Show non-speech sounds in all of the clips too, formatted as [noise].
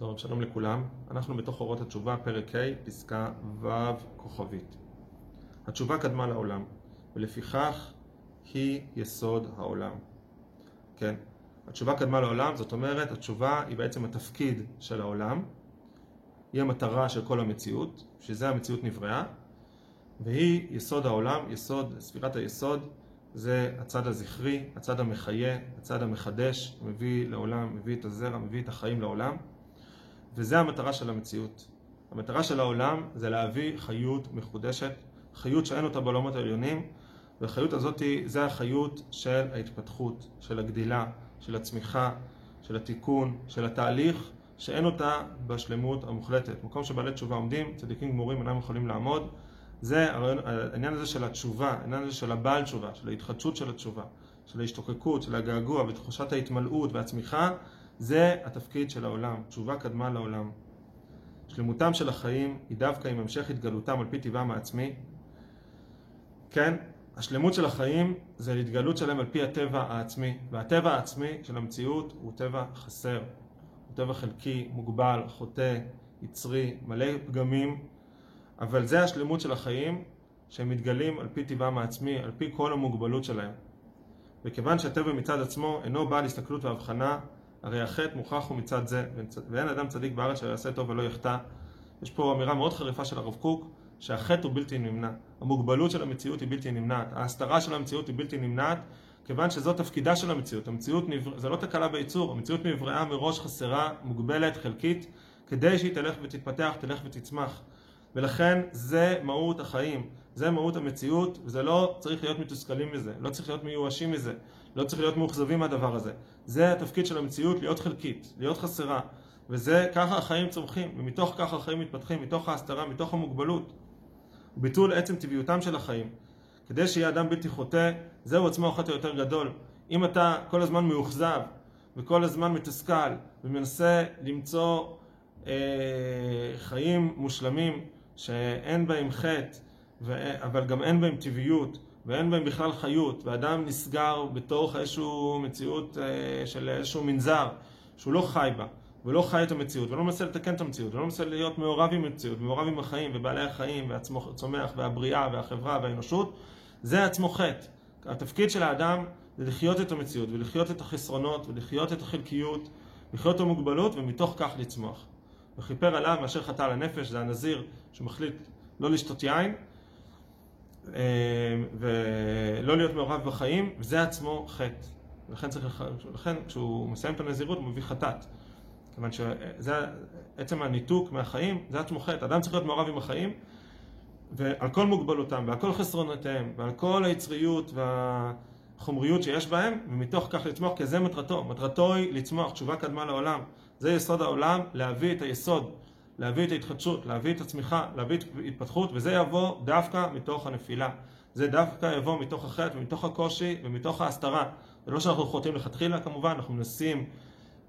טוב, שלום לכולם. אנחנו בתוך אורות התשובה, פרק ה', פסקה ו' כוכבית. התשובה קדמה לעולם, ולפיכך היא יסוד העולם. כן, התשובה קדמה לעולם, זאת אומרת, התשובה היא בעצם התפקיד של העולם, היא המטרה של כל המציאות, שזה המציאות נבראה, והיא יסוד העולם, יסוד, ספירת היסוד, זה הצד הזכרי, הצד המחיה, הצד המחדש, מביא לעולם, מביא את הזרע, מביא את החיים לעולם. וזה המטרה של המציאות. המטרה של העולם זה להביא חיות מחודשת, חיות שאין אותה בעולמות העליונים, והחיות הזאת זה החיות של ההתפתחות, של הגדילה, של הצמיחה, של התיקון, של התהליך, שאין אותה בשלמות המוחלטת. מקום שבעלי תשובה עומדים, צדיקים גמורים אינם יכולים לעמוד. זה העניין הזה של התשובה, העניין הזה של הבעל תשובה, של ההתחדשות של התשובה, של ההשתוקקות, של הגעגוע ותחושת ההתמלאות והצמיחה, זה התפקיד של העולם, תשובה קדמה לעולם. שלמותם של החיים היא דווקא עם המשך התגלותם על פי טבעם העצמי. כן, השלמות של החיים זה התגלות שלהם על פי הטבע העצמי, והטבע העצמי של המציאות הוא טבע חסר, הוא טבע חלקי, מוגבל, חוטא, יצרי, מלא פגמים, אבל זה השלמות של החיים שהם מתגלים על פי טבעם העצמי, על פי כל המוגבלות שלהם. וכיוון שהטבע מצד עצמו אינו בעל הסתכלות והבחנה הרי החטא מוכח הוא מצד זה, ואין אדם צדיק בארץ שיעשה טוב ולא יחטא. יש פה אמירה מאוד חריפה של הרב קוק, שהחטא הוא בלתי נמנע. המוגבלות של המציאות היא בלתי נמנעת. ההסתרה של המציאות היא בלתי נמנעת, כיוון שזו תפקידה של המציאות. המציאות, נבר... זה לא תקלה בייצור, המציאות נבראה מראש חסרה, מוגבלת, חלקית, כדי שהיא תלך ותתפתח, תלך ותצמח. ולכן זה מהות החיים, זה מהות המציאות, וזה לא צריך להיות מתוסכלים מזה, לא צריך להיות מיואשים מזה, לא צריך להיות מאוכזבים מהדבר הזה. זה התפקיד של המציאות, להיות חלקית, להיות חסרה. וזה, ככה החיים צומחים, ומתוך ככה החיים מתפתחים, מתוך ההסתרה, מתוך המוגבלות. ביטול עצם טבעיותם של החיים. כדי שיהיה אדם בלתי חוטא, זהו עצמו החטא היותר גדול. אם אתה כל הזמן מאוכזב, וכל הזמן מתוסכל, ומנסה למצוא אה, חיים מושלמים, שאין בהם חטא, אבל גם אין בהם טבעיות, ואין בהם בכלל חיות, ואדם נסגר בתוך איזושהי מציאות אה, של איזשהו מנזר, שהוא לא חי בה, ולא חי את המציאות, ולא מנסה לתקן את המציאות, ולא מנסה להיות מעורב עם המציאות, מעורב עם החיים, ובעלי החיים, והצומח, והבריאה, והחברה, והאנושות, זה עצמו חטא. התפקיד של האדם זה לחיות את המציאות, ולחיות את החסרונות, ולחיות את החלקיות, לחיות את המוגבלות, ומתוך כך לצמוח. וכיפר עליו מאשר חטא על הנפש, זה הנזיר שמחליט לא לשתות יין, ולא להיות מעורב בחיים, וזה עצמו חטא. לכן, צריך, לכן כשהוא מסיים את הנזירות הוא מביא חטאת. כיוון שזה עצם הניתוק מהחיים, זה עצמו חטא. אדם צריך להיות מעורב עם החיים, ועל כל מוגבלותם, ועל כל חסרונותיהם, ועל כל היצריות והחומריות שיש בהם, ומתוך כך לצמוח, כי זה מטרתו. מטרתו היא לצמוח, תשובה קדמה לעולם. זה יסוד העולם, להביא את היסוד, להביא את ההתחדשות, להביא את הצמיחה, להביא את ההתפתחות, וזה יבוא דווקא מתוך הנפילה. זה דווקא יבוא מתוך החטא ומתוך הקושי ומתוך ההסתרה. זה לא שאנחנו חוטאים לכתחילה כמובן, אנחנו מנסים,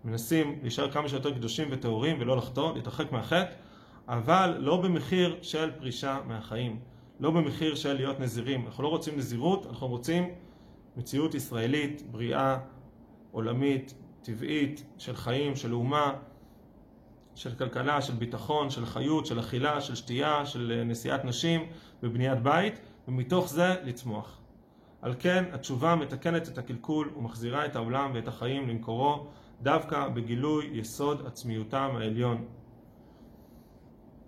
מנסים להישאר כמה שיותר קדושים וטהורים ולא לחטוא, להתרחק מהחטא, אבל לא במחיר של פרישה מהחיים, לא במחיר של להיות נזירים. אנחנו לא רוצים נזירות, אנחנו רוצים מציאות ישראלית, בריאה, עולמית, טבעית, של חיים, של אומה, של כלכלה, של ביטחון, של חיות, של אכילה, של שתייה, של נשיאת נשים ובניית בית, ומתוך זה לצמוח. על כן התשובה מתקנת את הקלקול ומחזירה את העולם ואת החיים למקורו דווקא בגילוי יסוד עצמיותם העליון.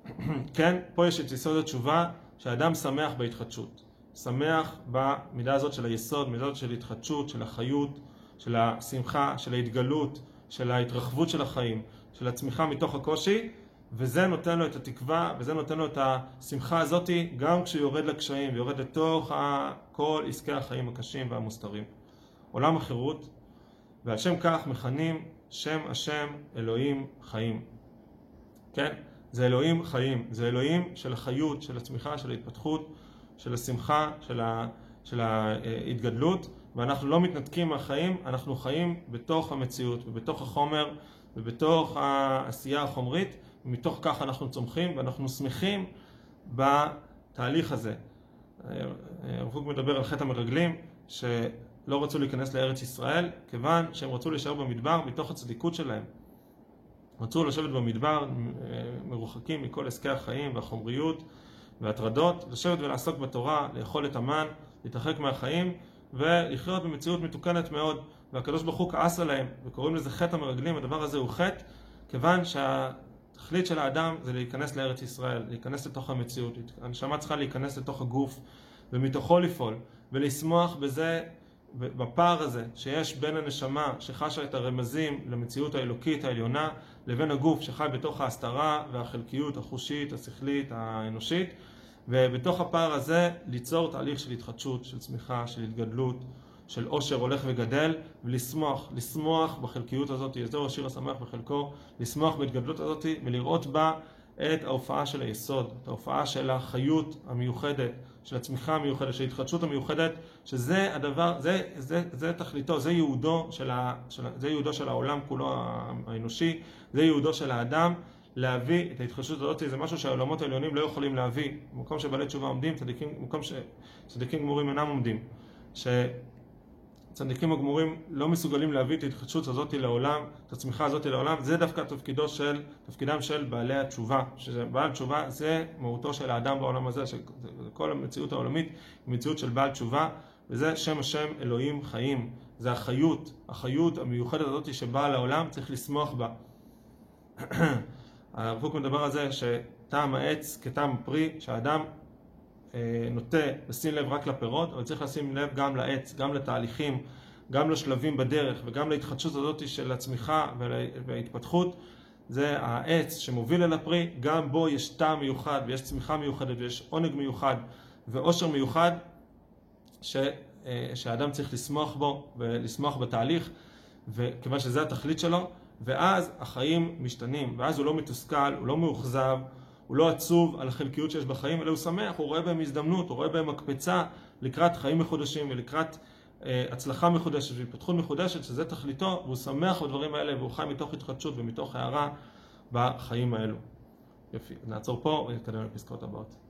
[clears throat] כן, פה יש את יסוד התשובה שהאדם שמח בהתחדשות. שמח במידה הזאת של היסוד, מידה הזאת של התחדשות, של החיות, של השמחה, של ההתגלות, של ההתרחבות של החיים, של הצמיחה מתוך הקושי, וזה נותן לו את התקווה, וזה נותן לו את השמחה הזאתי, גם כשהוא יורד לקשיים, ויורד לתוך כל עסקי החיים הקשים והמוסתרים. עולם החירות, ועל שם כך מכנים שם השם אלוהים חיים. כן? זה אלוהים חיים, זה אלוהים של החיות, של הצמיחה, של ההתפתחות, של השמחה, של, ה, של ההתגדלות, ואנחנו לא מתנתקים מהחיים, אנחנו חיים בתוך המציאות ובתוך החומר ובתוך העשייה החומרית, ומתוך כך אנחנו צומחים ואנחנו שמחים בתהליך הזה. הרב קוק מדבר על חטא המרגלים, שלא רצו להיכנס לארץ ישראל, כיוון שהם רצו להישאר במדבר מתוך הצדיקות שלהם. רצו לשבת במדבר, מרוחקים מכל עסקי החיים והחומריות והטרדות, לשבת ולעסוק בתורה, לאכול את המן, להתרחק מהחיים ולחיות במציאות מתוקנת מאוד. והקדוש ברוך הוא כעס עליהם, וקוראים לזה חטא המרגלים, הדבר הזה הוא חטא, כיוון שהתכלית של האדם זה להיכנס לארץ ישראל, להיכנס לתוך המציאות. הנשמה צריכה להיכנס לתוך הגוף, ומתוכו לפעול, ולשמוח בזה, בפער הזה שיש בין הנשמה שחשה את הרמזים למציאות האלוקית העליונה, לבין הגוף שחי בתוך ההסתרה והחלקיות החושית, השכלית, האנושית, ובתוך הפער הזה ליצור תהליך של התחדשות, של צמיחה, של התגדלות, של עושר הולך וגדל, ולשמוח, לשמוח בחלקיות הזאת, זהו השיר השמח בחלקו, לשמוח בהתגדלות הזאת ולראות בה את ההופעה של היסוד, את ההופעה של החיות המיוחדת, של הצמיחה המיוחדת, של ההתחדשות המיוחדת, שזה הדבר, זה, זה, זה תכליתו, זה ייעודו של, ה, של, זה ייעודו של העולם כולו האנושי, זה ייעודו של האדם. להביא את ההתחדשות הזאת, זה משהו שהעולמות העליונים לא יכולים להביא. במקום שבעלי תשובה עומדים, צדיקים, במקום שצדיקים גמורים אינם עומדים. שצדיקים הגמורים לא מסוגלים להביא את ההתחדשות הזאת לעולם, את הצמיחה הזאת לעולם, זה דווקא תפקידו של, תפקידם של בעלי התשובה. שבעל תשובה זה מהותו של האדם בעולם הזה, שכל המציאות העולמית היא מציאות של בעל תשובה, וזה שם השם אלוהים חיים. זה החיות, החיות המיוחדת הזאת שבאה לעולם, צריך לשמוח בה. [clears throat] הרב קוק מדבר על זה שטעם העץ כטעם פרי, שהאדם נוטה לשים לב רק לפירות, אבל צריך לשים לב גם לעץ, גם לתהליכים, גם לשלבים בדרך וגם להתחדשות הזאת של הצמיחה וההתפתחות. זה העץ שמוביל אל הפרי, גם בו יש טעם מיוחד ויש צמיחה מיוחדת ויש עונג מיוחד ועושר מיוחד ש, אה, שהאדם צריך לשמוח בו ולשמוח בתהליך, וכיוון שזה התכלית שלו, ואז החיים משתנים, ואז הוא לא מתוסכל, הוא לא מאוכזב, הוא לא עצוב על החלקיות שיש בחיים, אלא הוא שמח, הוא רואה בהם הזדמנות, הוא רואה בהם מקפצה לקראת חיים מחודשים ולקראת אה, הצלחה מחודשת והתפתחות מחודשת, שזה תכליתו, והוא שמח בדברים האלה והוא חי מתוך התחדשות ומתוך הערה בחיים האלו. יופי, נעצור פה ונתקדם לפסקאות הבאות.